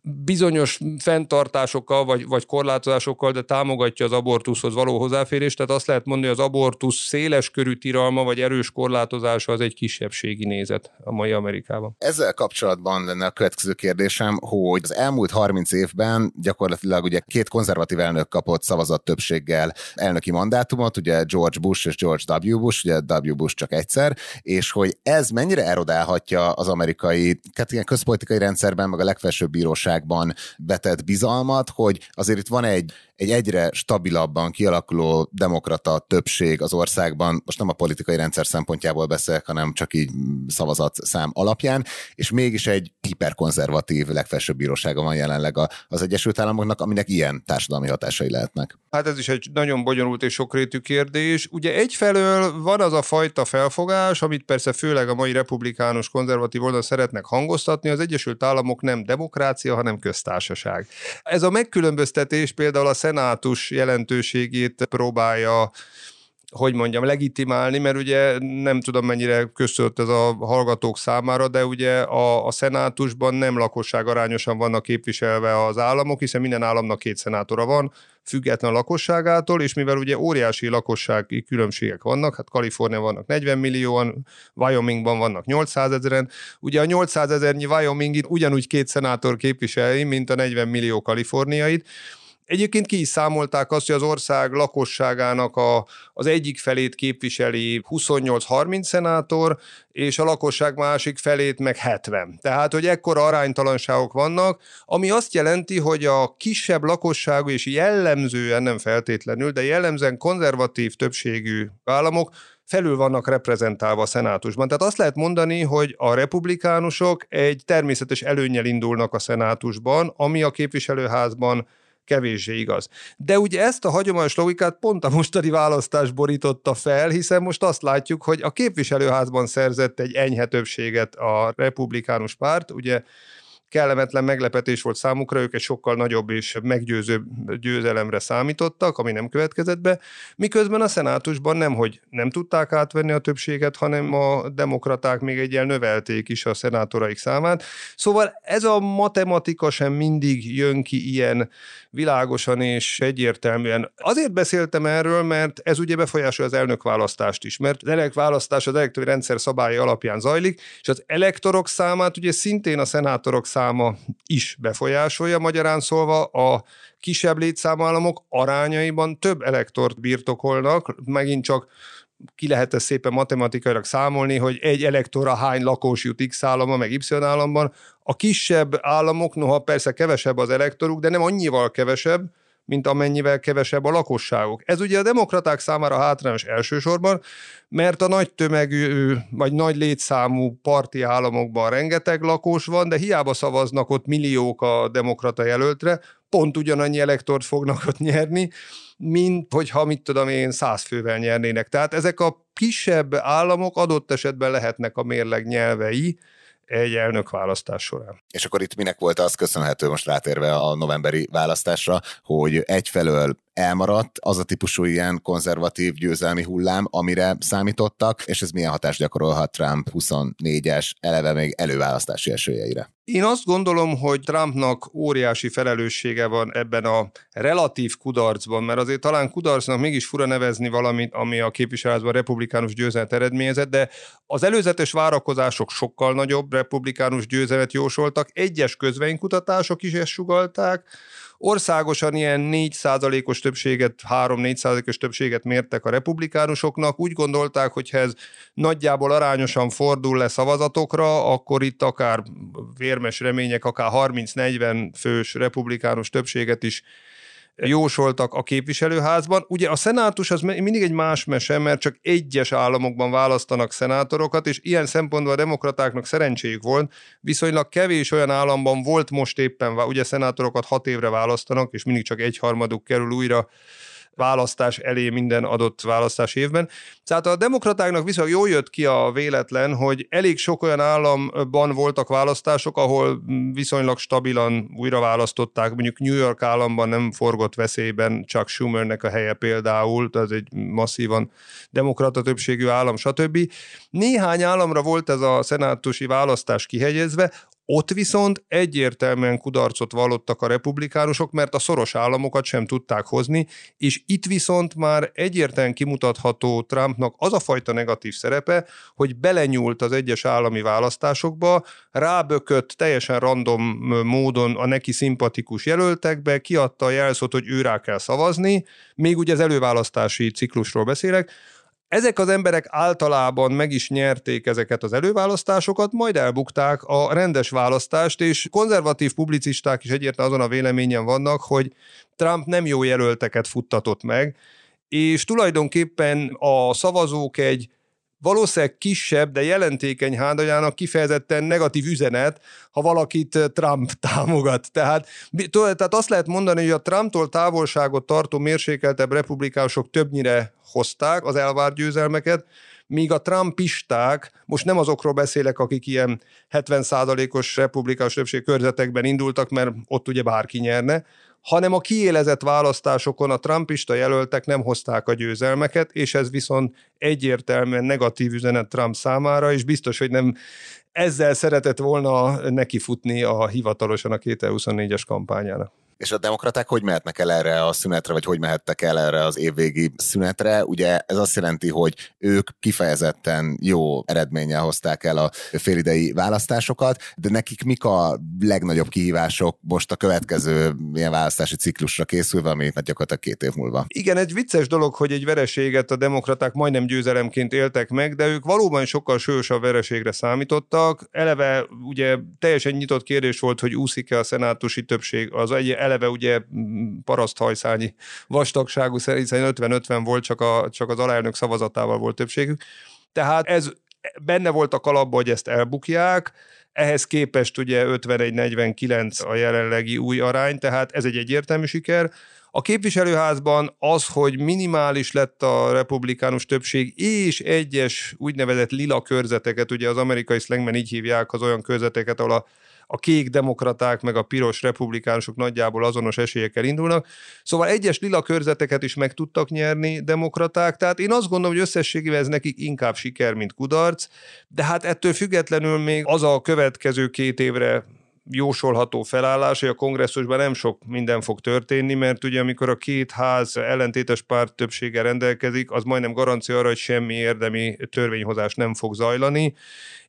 bizonyos fenntartásokkal vagy, vagy korlátozásokkal, de támogatja az abortuszhoz való hozzáférést, tehát azt lehet mondani, hogy az abortusz széles körű tiralma vagy erős korlátozása az egy kisebbségi nézet a mai Amerikában. Ezzel kapcsolatban lenne a következő kérdésem, hogy az elmúlt 30 évben gyakorlatilag ugye két konzervatív elnök kapott szavazat többséggel elnöki mandátumot, ugye George Bush és George W. Bush, ugye W. Bush csak egyszer, és hogy ez mennyire erodálhatja az amerikai, hát ilyen közpolitikai rendszerben, meg a legfelsőbb bíróság bíróságban vetett bizalmat, hogy azért itt van egy, egy egyre stabilabban kialakuló demokrata többség az országban, most nem a politikai rendszer szempontjából beszélek, hanem csak így szavazat szám alapján, és mégis egy hiperkonzervatív legfelsőbb bírósága van jelenleg az Egyesült Államoknak, aminek ilyen társadalmi hatásai lehetnek. Hát ez is egy nagyon bonyolult és sokrétű kérdés. Ugye egyfelől van az a fajta felfogás, amit persze főleg a mai republikánus konzervatív oldal szeretnek hangoztatni, az Egyesült Államok nem demokrácia, hanem köztársaság. Ez a megkülönböztetés például a szenátus jelentőségét próbálja hogy mondjam, legitimálni, mert ugye nem tudom mennyire köszönt ez a hallgatók számára, de ugye a, a szenátusban nem lakosság arányosan vannak képviselve az államok, hiszen minden államnak két szenátora van, független lakosságától, és mivel ugye óriási lakossági különbségek vannak, hát Kaliforniában vannak 40 millióan, Wyomingban vannak 800 ezeren, ugye a 800 ezernyi Wyomingit ugyanúgy két szenátor képviseli, mint a 40 millió kaliforniait, Egyébként ki is számolták azt, hogy az ország lakosságának a, az egyik felét képviseli 28-30 szenátor, és a lakosság másik felét meg 70. Tehát, hogy ekkora aránytalanságok vannak, ami azt jelenti, hogy a kisebb lakosságú és jellemzően, nem feltétlenül, de jellemzően konzervatív többségű államok felül vannak reprezentálva a szenátusban. Tehát azt lehet mondani, hogy a republikánusok egy természetes előnyel indulnak a szenátusban, ami a képviselőházban kevéssé igaz. De ugye ezt a hagyományos logikát pont a mostani választás borította fel, hiszen most azt látjuk, hogy a képviselőházban szerzett egy enyhe többséget a republikánus párt, ugye kellemetlen meglepetés volt számukra, ők egy sokkal nagyobb és meggyőzőbb győzelemre számítottak, ami nem következett be, miközben a szenátusban nem, hogy nem tudták átvenni a többséget, hanem a demokraták még egyel növelték is a szenátoraik számát. Szóval ez a matematika sem mindig jön ki ilyen világosan és egyértelműen. Azért beszéltem erről, mert ez ugye befolyásolja az elnökválasztást is, mert az elnökválasztás az elektori rendszer szabályi alapján zajlik, és az elektorok számát ugye szintén a szenátorok száma is befolyásolja, magyarán szólva a kisebb létszámú államok arányaiban több elektort birtokolnak, megint csak ki lehet ezt szépen matematikailag számolni, hogy egy elektora hány lakós jut X állama, meg Y államban. A kisebb államok, noha persze kevesebb az elektoruk, de nem annyival kevesebb, mint amennyivel kevesebb a lakosságok. Ez ugye a demokraták számára hátrányos elsősorban, mert a nagy tömegű, vagy nagy létszámú parti államokban rengeteg lakos van, de hiába szavaznak ott milliók a demokrata jelöltre, pont ugyanannyi elektort fognak ott nyerni, mint hogyha, mit tudom én, száz fővel nyernének. Tehát ezek a kisebb államok adott esetben lehetnek a mérleg nyelvei, egy elnökválasztás során. És akkor itt minek volt az köszönhető most rátérve a novemberi választásra, hogy egyfelől elmaradt az a típusú ilyen konzervatív győzelmi hullám, amire számítottak, és ez milyen hatást gyakorolhat Trump 24-es, eleve még előválasztási esélyeire? Én azt gondolom, hogy Trumpnak óriási felelőssége van ebben a relatív kudarcban, mert azért talán kudarcnak mégis fura nevezni valamit, ami a képviselőházban republikánus győzelmet eredményezett, de az előzetes várakozások sokkal nagyobb republikánus győzelmet jósoltak, egyes közvénykutatások is ezt sugalták, Országosan ilyen 4%-os többséget, 3-4%-os többséget mértek a republikánusoknak. Úgy gondolták, hogy ha ez nagyjából arányosan fordul le szavazatokra, akkor itt akár vérmes remények, akár 30-40 fős republikánus többséget is jósoltak a képviselőházban. Ugye a szenátus az mindig egy más mese, mert csak egyes államokban választanak szenátorokat, és ilyen szempontból a demokratáknak szerencséjük volt. Viszonylag kevés olyan államban volt most éppen, ugye szenátorokat hat évre választanak, és mindig csak egyharmaduk kerül újra választás elé minden adott választás évben. Tehát a demokratáknak viszonylag jól jött ki a véletlen, hogy elég sok olyan államban voltak választások, ahol viszonylag stabilan újra választották, mondjuk New York államban nem forgott veszélyben csak Schumernek a helye például, ez egy masszívan demokrata többségű állam, stb. Néhány államra volt ez a szenátusi választás kihegyezve, ott viszont egyértelműen kudarcot vallottak a republikánusok, mert a szoros államokat sem tudták hozni, és itt viszont már egyértelműen kimutatható Trumpnak az a fajta negatív szerepe, hogy belenyúlt az egyes állami választásokba, rábökött teljesen random módon a neki szimpatikus jelöltekbe, kiadta a jelszót, hogy ő kell szavazni, még ugye az előválasztási ciklusról beszélek, ezek az emberek általában meg is nyerték ezeket az előválasztásokat, majd elbukták a rendes választást, és konzervatív publicisták is egyértelműen azon a véleményen vannak, hogy Trump nem jó jelölteket futtatott meg, és tulajdonképpen a szavazók egy valószínűleg kisebb, de jelentékeny hándajának kifejezetten negatív üzenet, ha valakit Trump támogat. Tehát, tehát azt lehet mondani, hogy a Trumptól távolságot tartó mérsékeltebb republikánusok többnyire hozták az elvárt győzelmeket, míg a trumpisták, most nem azokról beszélek, akik ilyen 70%-os republikánus többség körzetekben indultak, mert ott ugye bárki nyerne, hanem a kiélezett választásokon a trumpista jelöltek nem hozták a győzelmeket, és ez viszont egyértelműen negatív üzenet Trump számára, és biztos, hogy nem ezzel szeretett volna nekifutni a hivatalosan a 2024-es kampányának. És a demokraták hogy mehetnek el erre a szünetre, vagy hogy mehettek el erre az évvégi szünetre? Ugye ez azt jelenti, hogy ők kifejezetten jó eredménnyel hozták el a félidei választásokat, de nekik mik a legnagyobb kihívások most a következő ilyen választási ciklusra készülve, ami hát gyakorlatilag két év múlva? Igen, egy vicces dolog, hogy egy vereséget a demokraták majdnem győzelemként éltek meg, de ők valóban sokkal sősabb vereségre számítottak. Eleve ugye teljesen nyitott kérdés volt, hogy úszik-e a szenátusi többség, az egy eleve ugye paraszthajszányi vastagságú, hiszen 50-50 volt, csak, a, csak az alelnök szavazatával volt többségük. Tehát ez benne volt a kalapban, hogy ezt elbukják, ehhez képest ugye 51-49 a jelenlegi új arány, tehát ez egy egyértelmű siker. A képviselőházban az, hogy minimális lett a republikánus többség, és egyes úgynevezett lila körzeteket, ugye az amerikai szlengben így hívják az olyan körzeteket, ahol a a kék demokraták meg a piros republikánusok nagyjából azonos esélyekkel indulnak. Szóval egyes lila körzeteket is meg tudtak nyerni demokraták, tehát én azt gondolom, hogy összességében ez nekik inkább siker, mint kudarc, de hát ettől függetlenül még az a következő két évre jósolható felállás, hogy a kongresszusban nem sok minden fog történni, mert ugye amikor a két ház ellentétes párt többsége rendelkezik, az majdnem garancia arra, hogy semmi érdemi törvényhozás nem fog zajlani,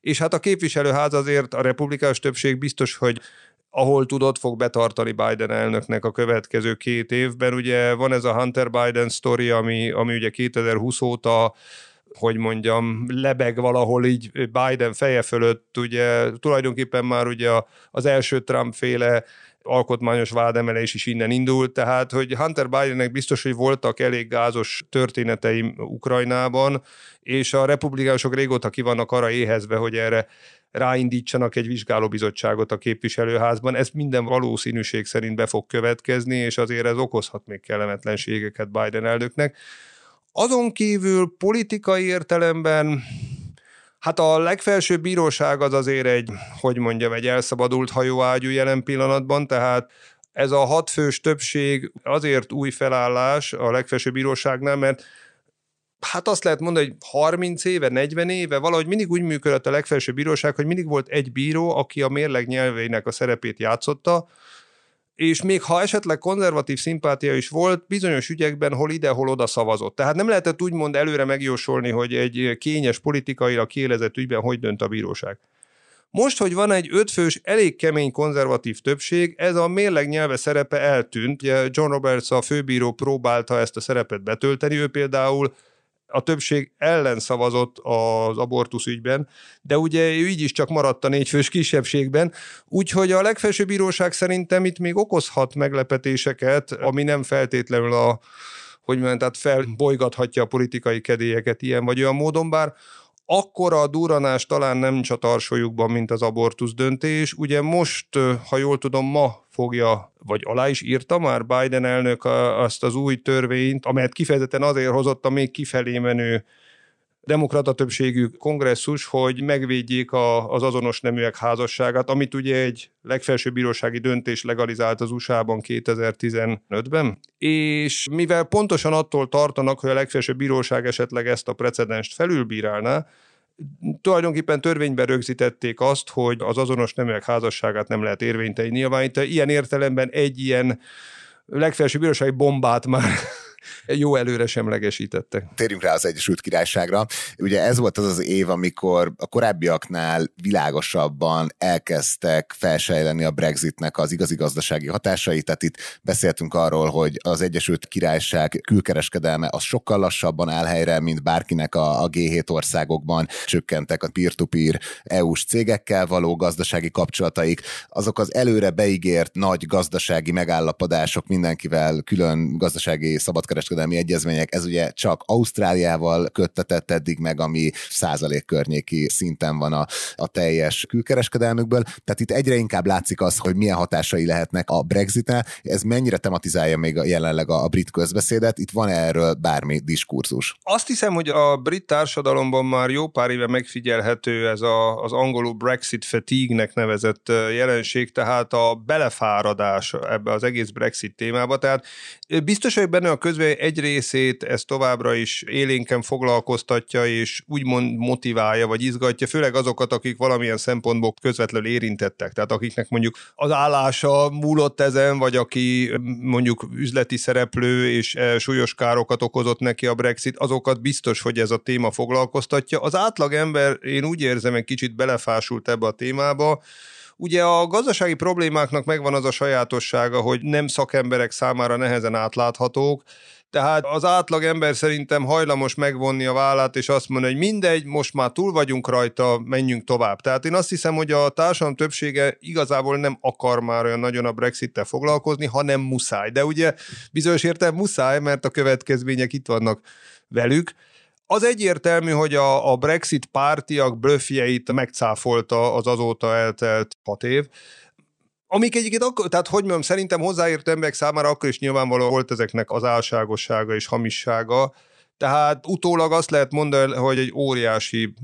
és hát a képviselőház azért a republikánus többség biztos, hogy ahol tudott, fog betartani Biden elnöknek a következő két évben. Ugye van ez a Hunter Biden sztori, ami, ami ugye 2020 óta hogy mondjam, lebeg valahol így Biden feje fölött, ugye tulajdonképpen már ugye az első Trump féle alkotmányos vádemelés is innen indult, tehát hogy Hunter Bidennek biztos, hogy voltak elég gázos történeteim Ukrajnában, és a republikánusok régóta ki vannak arra éhezve, hogy erre ráindítsanak egy vizsgálóbizottságot a képviselőházban. Ez minden valószínűség szerint be fog következni, és azért ez okozhat még kellemetlenségeket Biden elnöknek. Azon kívül politikai értelemben Hát a legfelsőbb bíróság az azért egy, hogy mondjam, egy elszabadult hajóágyú jelen pillanatban, tehát ez a hatfős többség azért új felállás a legfelsőbb bíróságnál, mert hát azt lehet mondani, hogy 30 éve, 40 éve, valahogy mindig úgy működött a legfelsőbb bíróság, hogy mindig volt egy bíró, aki a mérleg nyelvének a szerepét játszotta, és még ha esetleg konzervatív szimpátia is volt, bizonyos ügyekben hol ide, hol oda szavazott. Tehát nem lehetett úgymond előre megjósolni, hogy egy kényes politikailag kiélezett ügyben hogy dönt a bíróság. Most, hogy van egy ötfős, elég kemény konzervatív többség, ez a mérleg nyelve szerepe eltűnt. John Roberts, a főbíró próbálta ezt a szerepet betölteni, ő például a többség ellen szavazott az abortusz ügyben, de ugye ő így is csak maradt a négyfős kisebbségben, úgyhogy a legfelsőbb bíróság szerintem itt még okozhat meglepetéseket, ami nem feltétlenül a hogy mondjam, tehát felbolygathatja a politikai kedélyeket ilyen vagy olyan módon, bár akkora a duranás talán nem csatarsolyukban, mint az abortusz döntés. Ugye most, ha jól tudom, ma fogja, vagy alá is írta már Biden elnök azt az új törvényt, amelyet kifejezetten azért hozott a még kifelé menő demokrata többségű kongresszus, hogy megvédjék a, az azonos neműek házasságát, amit ugye egy legfelsőbb bírósági döntés legalizált az USA-ban 2015-ben, és mivel pontosan attól tartanak, hogy a legfelsőbb bíróság esetleg ezt a precedenst felülbírálná, tulajdonképpen törvényben rögzítették azt, hogy az azonos neműek házasságát nem lehet érvénytelen nyilvánítani. Ilyen értelemben egy ilyen legfelsőbb bírósági bombát már jó előre semlegesítettek. Térjünk rá az Egyesült Királyságra. Ugye ez volt az az év, amikor a korábbiaknál világosabban elkezdtek felsejleni a Brexitnek az igazi gazdasági hatásai, tehát itt beszéltünk arról, hogy az Egyesült Királyság külkereskedelme az sokkal lassabban áll helyre, mint bárkinek a, a G7 országokban, csökkentek a peer-to-peer EU-s cégekkel való gazdasági kapcsolataik, azok az előre beígért nagy gazdasági megállapodások mindenkivel külön gazdasági szabad szabadkereskedelmi egyezmények, ez ugye csak Ausztráliával köttetett eddig meg, ami százalék környéki szinten van a, a teljes külkereskedelmükből. Tehát itt egyre inkább látszik az, hogy milyen hatásai lehetnek a Brexit-tel. Ez mennyire tematizálja még jelenleg a, a brit közbeszédet? Itt van erről bármi diskurzus? Azt hiszem, hogy a brit társadalomban már jó pár éve megfigyelhető ez a, az angolul Brexit fatigue-nek nevezett jelenség, tehát a belefáradás ebbe az egész Brexit témába. Tehát biztos, hogy benne a közvélemény egy részét ez továbbra is élénken foglalkoztatja, és úgymond motiválja, vagy izgatja, főleg azokat, akik valamilyen szempontból közvetlenül érintettek. Tehát akiknek mondjuk az állása múlott ezen, vagy aki mondjuk üzleti szereplő, és e, súlyos károkat okozott neki a Brexit, azokat biztos, hogy ez a téma foglalkoztatja. Az átlag ember, én úgy érzem, egy kicsit belefásult ebbe a témába, Ugye a gazdasági problémáknak megvan az a sajátossága, hogy nem szakemberek számára nehezen átláthatók, tehát az átlag ember szerintem hajlamos megvonni a vállát, és azt mondani, hogy mindegy, most már túl vagyunk rajta, menjünk tovább. Tehát én azt hiszem, hogy a társadalom többsége igazából nem akar már olyan nagyon a Brexit-tel foglalkozni, hanem muszáj. De ugye bizonyos értelem muszáj, mert a következmények itt vannak velük. Az egyértelmű, hogy a, a Brexit pártiak blöffjeit megcáfolta az azóta eltelt hat év, Amik egyébként akkor, tehát hogy mondjam, szerintem hozzáértő emberek számára akkor is nyilvánvaló volt ezeknek az álságossága és hamissága. Tehát utólag azt lehet mondani, hogy egy óriási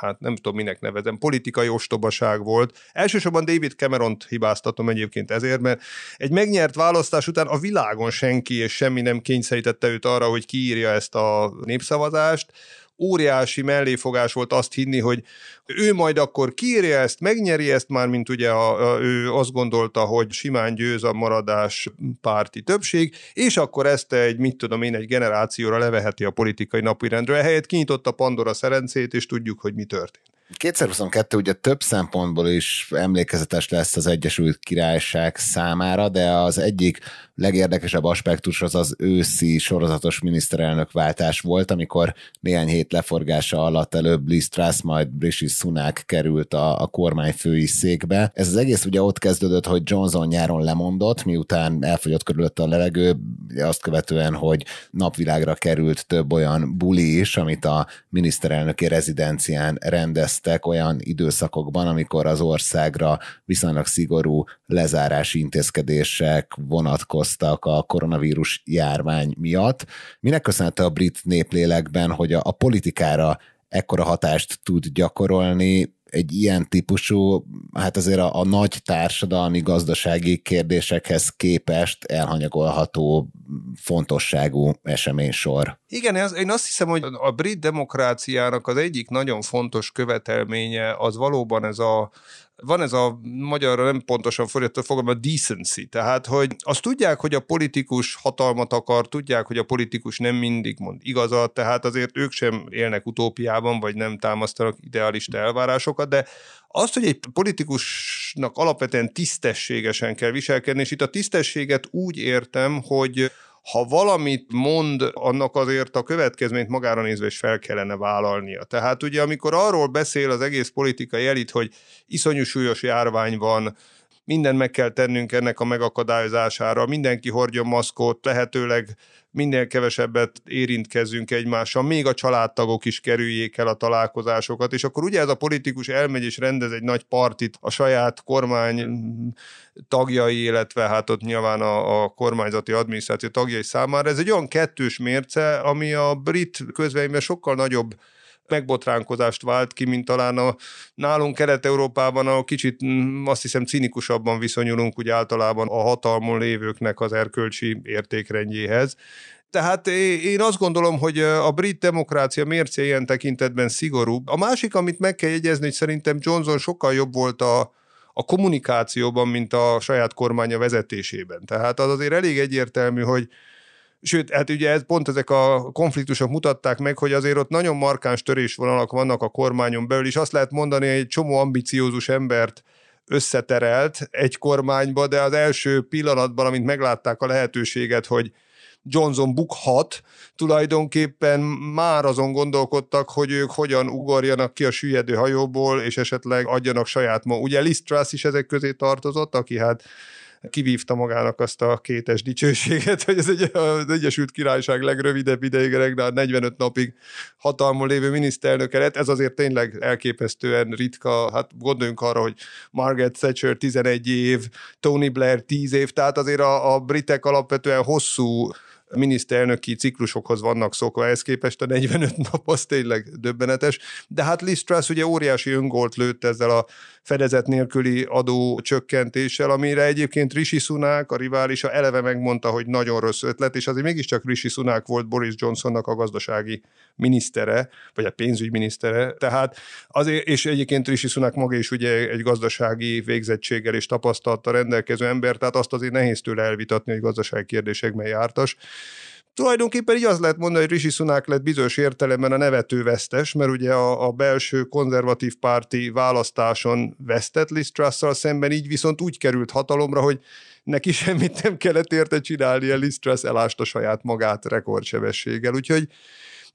hát nem tudom minek nevezem, politikai ostobaság volt. Elsősorban David Cameron-t hibáztatom egyébként ezért, mert egy megnyert választás után a világon senki és semmi nem kényszerítette őt arra, hogy kiírja ezt a népszavazást óriási melléfogás volt azt hinni, hogy ő majd akkor kiírja ezt, megnyeri ezt már, mint ugye a, a, ő azt gondolta, hogy simán győz a maradás párti többség, és akkor ezt egy, mit tudom én, egy generációra leveheti a politikai napirendről. Ehelyett kinyitotta Pandora szerencét, és tudjuk, hogy mi történt. 2022 ugye több szempontból is emlékezetes lesz az Egyesült Királyság számára, de az egyik legérdekesebb aspektus az az őszi sorozatos miniszterelnök váltás volt, amikor néhány hét leforgása alatt előbb Liz Truss, majd Rishi Sunak került a, a kormányfői székbe. Ez az egész ugye ott kezdődött, hogy Johnson nyáron lemondott, miután elfogyott körülött a levegő, azt követően, hogy napvilágra került több olyan buli is, amit a miniszterelnöki rezidencián rendeztek olyan időszakokban, amikor az országra viszonylag szigorú lezárási intézkedések vonatkoztak a koronavírus járvány miatt. Minek köszönhető a brit néplélekben, hogy a, a politikára ekkora hatást tud gyakorolni, egy ilyen típusú, hát azért a, a nagy társadalmi gazdasági kérdésekhez képest elhanyagolható fontosságú eseménysor. Igen, ez, én azt hiszem, hogy a brit demokráciának az egyik nagyon fontos követelménye az valóban ez a van ez a magyarra nem pontosan fordított fogalom, a decency, tehát hogy azt tudják, hogy a politikus hatalmat akar, tudják, hogy a politikus nem mindig mond igazat, tehát azért ők sem élnek utópiában, vagy nem támasztanak idealista elvárásokat, de azt, hogy egy politikusnak alapvetően tisztességesen kell viselkedni, és itt a tisztességet úgy értem, hogy ha valamit mond, annak azért a következményt magára nézve is fel kellene vállalnia. Tehát ugye amikor arról beszél az egész politikai elit, hogy iszonyú súlyos járvány van, mindent meg kell tennünk ennek a megakadályozására, mindenki hordjon maszkot, lehetőleg minél kevesebbet érintkezzünk egymással, még a családtagok is kerüljék el a találkozásokat, és akkor ugye ez a politikus elmegy és rendez egy nagy partit a saját kormány tagjai, illetve hát ott nyilván a, a kormányzati adminisztráció tagjai számára. Ez egy olyan kettős mérce, ami a brit közvéleményben sokkal nagyobb megbotránkozást vált ki, mint talán a nálunk Kelet-Európában, a kicsit mm, azt hiszem cinikusabban viszonyulunk úgy általában a hatalmon lévőknek az erkölcsi értékrendjéhez. Tehát én azt gondolom, hogy a brit demokrácia mérce ilyen tekintetben szigorúbb. A másik, amit meg kell jegyezni, hogy szerintem Johnson sokkal jobb volt a, a kommunikációban, mint a saját kormánya vezetésében. Tehát az azért elég egyértelmű, hogy Sőt, hát ugye ez pont ezek a konfliktusok mutatták meg, hogy azért ott nagyon markáns törésvonalak vannak a kormányon belül, és azt lehet mondani, hogy egy csomó ambiciózus embert összeterelt egy kormányba, de az első pillanatban, amint meglátták a lehetőséget, hogy Johnson bukhat, tulajdonképpen már azon gondolkodtak, hogy ők hogyan ugorjanak ki a süllyedő hajóból, és esetleg adjanak saját ma. Ugye Liz Truss is ezek közé tartozott, aki hát kivívta magának azt a kétes dicsőséget, hogy ez egy, az Egyesült Királyság legrövidebb ideig regnál 45 napig hatalmon lévő miniszterelnöke lett. Ez azért tényleg elképesztően ritka. Hát gondoljunk arra, hogy Margaret Thatcher 11 év, Tony Blair 10 év, tehát azért a, a britek alapvetően hosszú miniszterelnöki ciklusokhoz vannak szokva, ehhez képest a 45 nap az tényleg döbbenetes. De hát Liz Truss ugye óriási öngolt lőtt ezzel a fedezet nélküli adó csökkentéssel, amire egyébként Rishi Sunak, a riválisa eleve megmondta, hogy nagyon rossz ötlet, és azért mégiscsak Rishi Sunak volt Boris Johnsonnak a gazdasági minisztere, vagy a pénzügyminisztere, tehát azért, és egyébként Rishi Sunak maga is ugye egy gazdasági végzettséggel és tapasztalattal rendelkező ember, tehát azt azért nehéz tőle elvitatni, hogy gazdasági kérdésekben jártas. Tulajdonképpen így az lehet mondani, hogy Rishi Sunak lett bizonyos értelemben a nevető vesztes, mert ugye a, a belső konzervatív párti választáson vesztett Liz szemben, így viszont úgy került hatalomra, hogy neki semmit nem kellett érte csinálni, Liz Truss elásta saját magát rekordsebességgel. Úgyhogy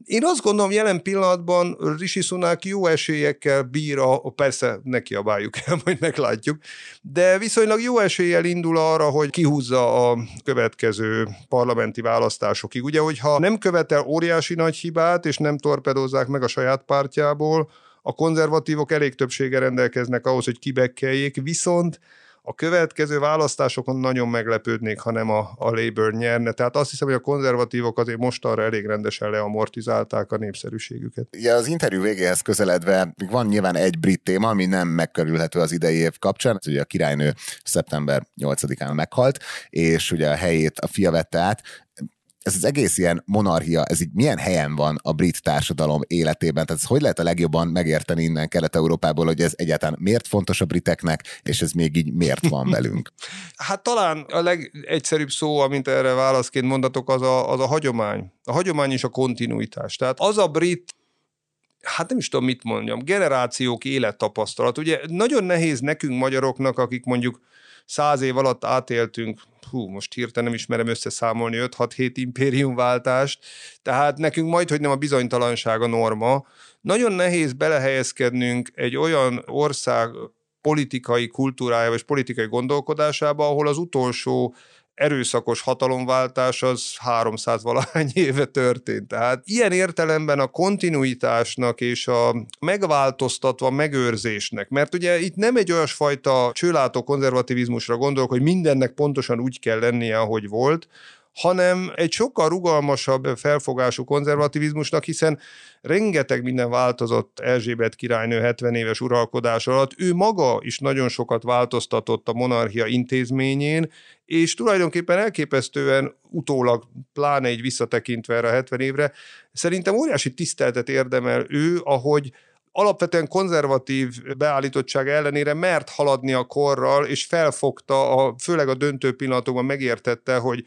én azt gondolom, jelen pillanatban Rishi Sunak jó esélyekkel bír, a, persze ne kiabáljuk el, majd meglátjuk, de viszonylag jó eséllyel indul arra, hogy kihúzza a következő parlamenti választásokig. Ugye, hogyha nem követel óriási nagy hibát, és nem torpedozzák meg a saját pártjából, a konzervatívok elég többsége rendelkeznek ahhoz, hogy kibekkeljék, viszont a következő választásokon nagyon meglepődnék, ha nem a, a Labour nyerne. Tehát azt hiszem, hogy a konzervatívok azért most arra elég rendesen leamortizálták a népszerűségüket. Ja, az interjú végéhez közeledve van nyilván egy brit téma, ami nem megkerülhető az idei év kapcsán. Ez ugye a királynő szeptember 8-án meghalt, és ugye a helyét a fia vette át ez az egész ilyen monarchia, ez így milyen helyen van a brit társadalom életében? Tehát ez hogy lehet a legjobban megérteni innen Kelet-Európából, hogy ez egyáltalán miért fontos a briteknek, és ez még így miért van velünk? hát talán a legegyszerűbb szó, amint erre válaszként mondatok, az a, az a hagyomány. A hagyomány és a kontinuitás. Tehát az a brit hát nem is tudom, mit mondjam, generációk élettapasztalat. Ugye nagyon nehéz nekünk magyaroknak, akik mondjuk száz év alatt átéltünk hú, most hirtelen nem ismerem összeszámolni 5-6-7 impériumváltást, tehát nekünk majd, hogy nem a bizonytalanság a norma. Nagyon nehéz belehelyezkednünk egy olyan ország politikai kultúrájába és politikai gondolkodásába, ahol az utolsó erőszakos hatalomváltás az 300 valahány éve történt. Tehát ilyen értelemben a kontinuitásnak és a megváltoztatva megőrzésnek, mert ugye itt nem egy olyasfajta csőlátó konzervativizmusra gondolok, hogy mindennek pontosan úgy kell lennie, ahogy volt, hanem egy sokkal rugalmasabb felfogású konzervativizmusnak, hiszen rengeteg minden változott Erzsébet királynő 70 éves uralkodás alatt. Ő maga is nagyon sokat változtatott a monarchia intézményén, és tulajdonképpen elképesztően utólag, pláne egy visszatekintve erre a 70 évre, szerintem óriási tiszteltet érdemel ő, ahogy alapvetően konzervatív beállítottság ellenére mert haladni a korral, és felfogta, a, főleg a döntő pillanatokban megértette, hogy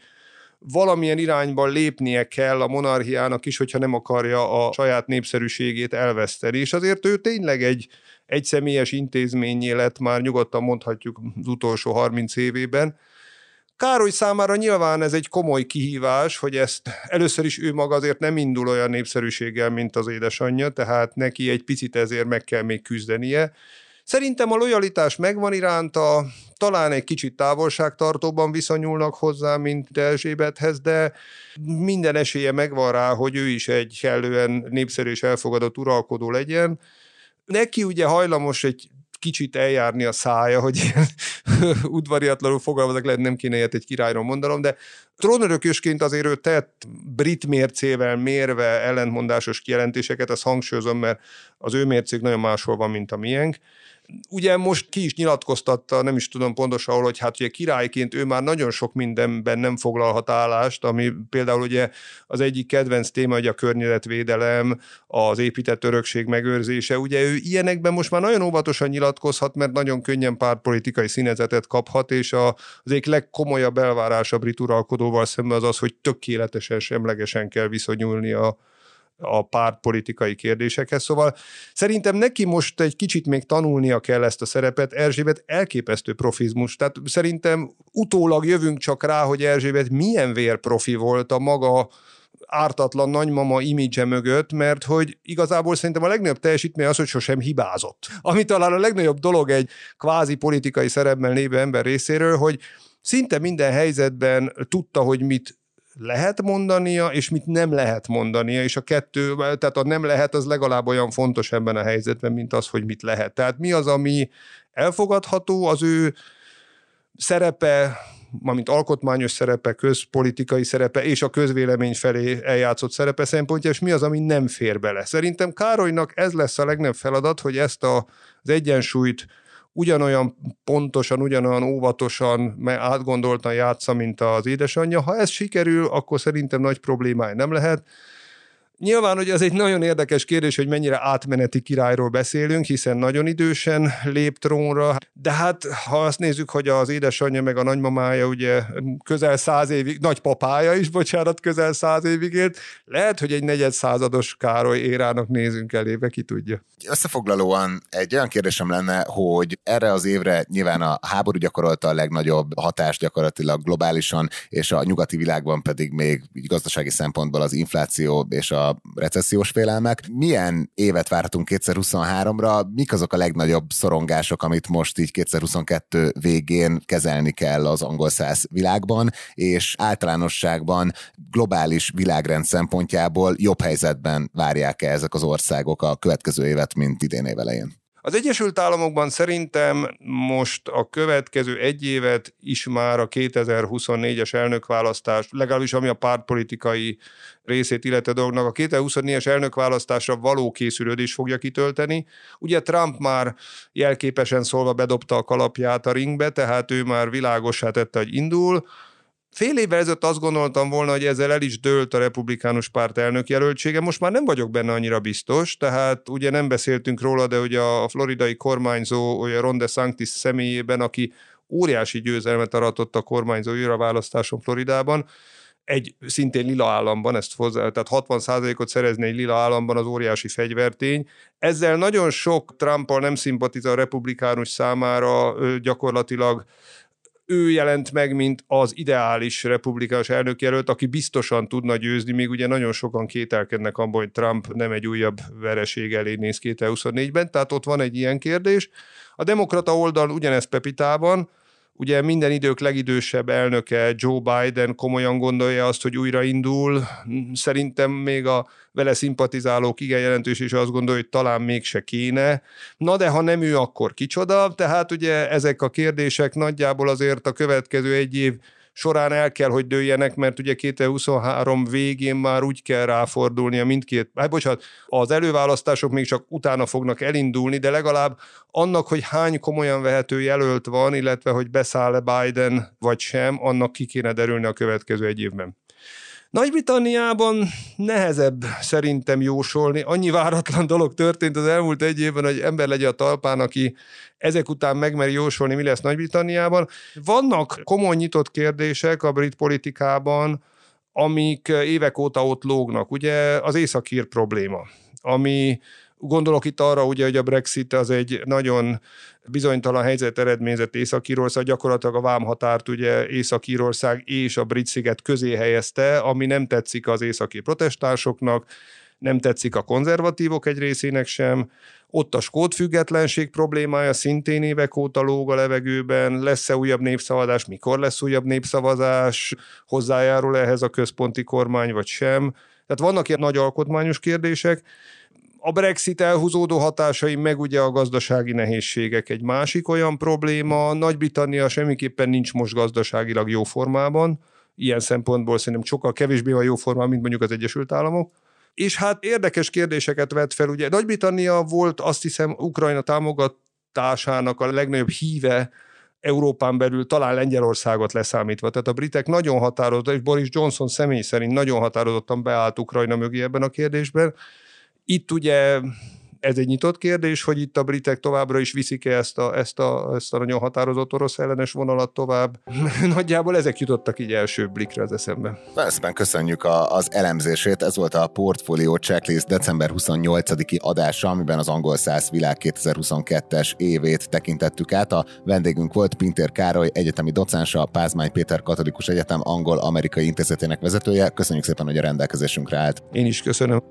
valamilyen irányban lépnie kell a monarchiának is, hogyha nem akarja a saját népszerűségét elveszteni. És azért ő tényleg egy egy személyes intézményé lett már nyugodtan mondhatjuk az utolsó 30 évében. Károly számára nyilván ez egy komoly kihívás, hogy ezt először is ő maga azért nem indul olyan népszerűséggel, mint az édesanyja, tehát neki egy picit ezért meg kell még küzdenie. Szerintem a lojalitás megvan iránta, talán egy kicsit távolságtartóban viszonyulnak hozzá, mint Erzsébethez, de minden esélye megvan rá, hogy ő is egy kellően népszerű és elfogadott uralkodó legyen. Neki ugye hajlamos egy kicsit eljárni a szája, hogy ilyen udvariatlanul fogalmazok, lehet nem kéne ilyet egy királyról mondanom, de trónörökösként azért ő tett brit mércével mérve ellentmondásos kijelentéseket, ezt hangsúlyozom, mert az ő mércék nagyon máshol van, mint a miénk. Ugye most ki is nyilatkoztatta, nem is tudom pontosan, hogy hát ugye királyként ő már nagyon sok mindenben nem foglalhat állást, ami például ugye az egyik kedvenc téma, hogy a környezetvédelem, az épített örökség megőrzése. Ugye ő ilyenekben most már nagyon óvatosan nyilatkozhat, mert nagyon könnyen pártpolitikai színezetet kaphat, és a, az egyik legkomolyabb elvárás a brit uralkodóval szemben az az, hogy tökéletesen semlegesen kell viszonyulni a, a pártpolitikai kérdésekhez. Szóval szerintem neki most egy kicsit még tanulnia kell ezt a szerepet. Erzsébet elképesztő profizmus. Tehát szerintem utólag jövünk csak rá, hogy Erzsébet milyen vérprofi volt a maga ártatlan nagymama imidzse mögött, mert hogy igazából szerintem a legnagyobb teljesítmény az, hogy sosem hibázott. Ami talán a legnagyobb dolog egy kvázi politikai szerepben lévő ember részéről, hogy szinte minden helyzetben tudta, hogy mit lehet mondania, és mit nem lehet mondania, és a kettő, tehát a nem lehet, az legalább olyan fontos ebben a helyzetben, mint az, hogy mit lehet. Tehát mi az, ami elfogadható, az ő szerepe, mint alkotmányos szerepe, közpolitikai szerepe és a közvélemény felé eljátszott szerepe szempontja, és mi az, ami nem fér bele. Szerintem Károlynak ez lesz a legnagyobb feladat, hogy ezt a, az egyensúlyt ugyanolyan pontosan, ugyanolyan óvatosan, átgondoltan játsza, mint az édesanyja. Ha ez sikerül, akkor szerintem nagy problémája nem lehet. Nyilván, hogy ez egy nagyon érdekes kérdés, hogy mennyire átmeneti királyról beszélünk, hiszen nagyon idősen lép trónra, de hát ha azt nézzük, hogy az édesanyja meg a nagymamája ugye közel száz évig, nagypapája is, bocsánat, közel száz évig élt, lehet, hogy egy negyed százados Károly érának nézünk elébe, ki tudja. Összefoglalóan egy olyan kérdésem lenne, hogy erre az évre nyilván a háború gyakorolta a legnagyobb hatást gyakorlatilag globálisan, és a nyugati világban pedig még gazdasági szempontból az infláció és a recessziós félelmek. Milyen évet várhatunk 2023-ra? Mik azok a legnagyobb szorongások, amit most így 2022 végén kezelni kell az angol száz világban, és általánosságban globális világrend szempontjából jobb helyzetben várják-e ezek az országok a következő évet, mint idén évelején? Az Egyesült Államokban szerintem most a következő egy évet is már a 2024-es elnökválasztás, legalábbis ami a pártpolitikai részét illetve dolognak, a 2024-es elnökválasztásra való készülődés fogja kitölteni. Ugye Trump már jelképesen szólva bedobta a kalapját a ringbe, tehát ő már világosá tette, hogy indul. Fél évvel ezelőtt azt gondoltam volna, hogy ezzel el is dőlt a republikánus párt elnök jelöltsége. Most már nem vagyok benne annyira biztos, tehát ugye nem beszéltünk róla, de ugye a floridai kormányzó ugye Ron DeSantis személyében, aki óriási győzelmet aratott a kormányzó választáson Floridában, egy szintén lila államban, ezt hozzá, tehát 60%-ot szerezni egy lila államban az óriási fegyvertény. Ezzel nagyon sok Trumpal nem szimpatizál a republikánus számára gyakorlatilag ő jelent meg, mint az ideális republikánus elnökjelölt, aki biztosan tudna győzni, még ugye nagyon sokan kételkednek abban, hogy Trump nem egy újabb vereség elé néz 2024-ben, tehát ott van egy ilyen kérdés. A demokrata oldal ugyanez Pepitában, Ugye minden idők legidősebb elnöke Joe Biden komolyan gondolja azt, hogy újraindul. Szerintem még a vele szimpatizálók igen jelentős, és azt gondolja, hogy talán mégse kéne. Na de ha nem ő, akkor kicsoda? Tehát ugye ezek a kérdések nagyjából azért a következő egy év során el kell, hogy dőljenek, mert ugye 2023 végén már úgy kell ráfordulni a mindkét, hát bocsánat, az előválasztások még csak utána fognak elindulni, de legalább annak, hogy hány komolyan vehető jelölt van, illetve hogy beszáll-e Biden vagy sem, annak ki kéne derülni a következő egy évben. Nagy-Britanniában nehezebb szerintem jósolni. Annyi váratlan dolog történt az elmúlt egy évben, hogy ember legyen a talpán, aki ezek után megmeri jósolni, mi lesz Nagy-Britanniában. Vannak komoly nyitott kérdések a brit politikában, amik évek óta ott lógnak. Ugye az északír probléma, ami Gondolok itt arra, ugye, hogy a Brexit az egy nagyon bizonytalan helyzet eredményezett Észak-Írország, gyakorlatilag a vámhatárt ugye Észak-Írország és a brit sziget közé helyezte, ami nem tetszik az északi protestánsoknak, nem tetszik a konzervatívok egy részének sem. Ott a skót függetlenség problémája szintén évek óta lóg a levegőben. Lesz-e újabb népszavazás? Mikor lesz újabb népszavazás? Hozzájárul ehhez a központi kormány, vagy sem? Tehát vannak ilyen nagy alkotmányos kérdések, a Brexit elhúzódó hatásai, meg ugye a gazdasági nehézségek egy másik olyan probléma. Nagy-Britannia semmiképpen nincs most gazdaságilag jó formában, ilyen szempontból szerintem sokkal kevésbé van jó formában, mint mondjuk az Egyesült Államok. És hát érdekes kérdéseket vett fel, ugye Nagy-Britannia volt azt hiszem Ukrajna támogatásának a legnagyobb híve Európán belül talán Lengyelországot leszámítva. Tehát a britek nagyon határozottan, és Boris Johnson személy szerint nagyon határozottan beállt Ukrajna mögé ebben a kérdésben, itt ugye ez egy nyitott kérdés, hogy itt a britek továbbra is viszik-e ezt a, ezt a, ezt a nagyon határozott orosz ellenes vonalat tovább. Nagyjából ezek jutottak így első blikre az eszembe. Nagyon köszönjük a, az elemzését. Ez volt a Portfolio Checklist december 28-i adása, amiben az angol száz világ 2022-es évét tekintettük át. A vendégünk volt Pintér Károly, egyetemi docánsa, a Pázmány Péter Katolikus Egyetem angol-amerikai intézetének vezetője. Köszönjük szépen, hogy a rendelkezésünkre állt. Én is köszönöm.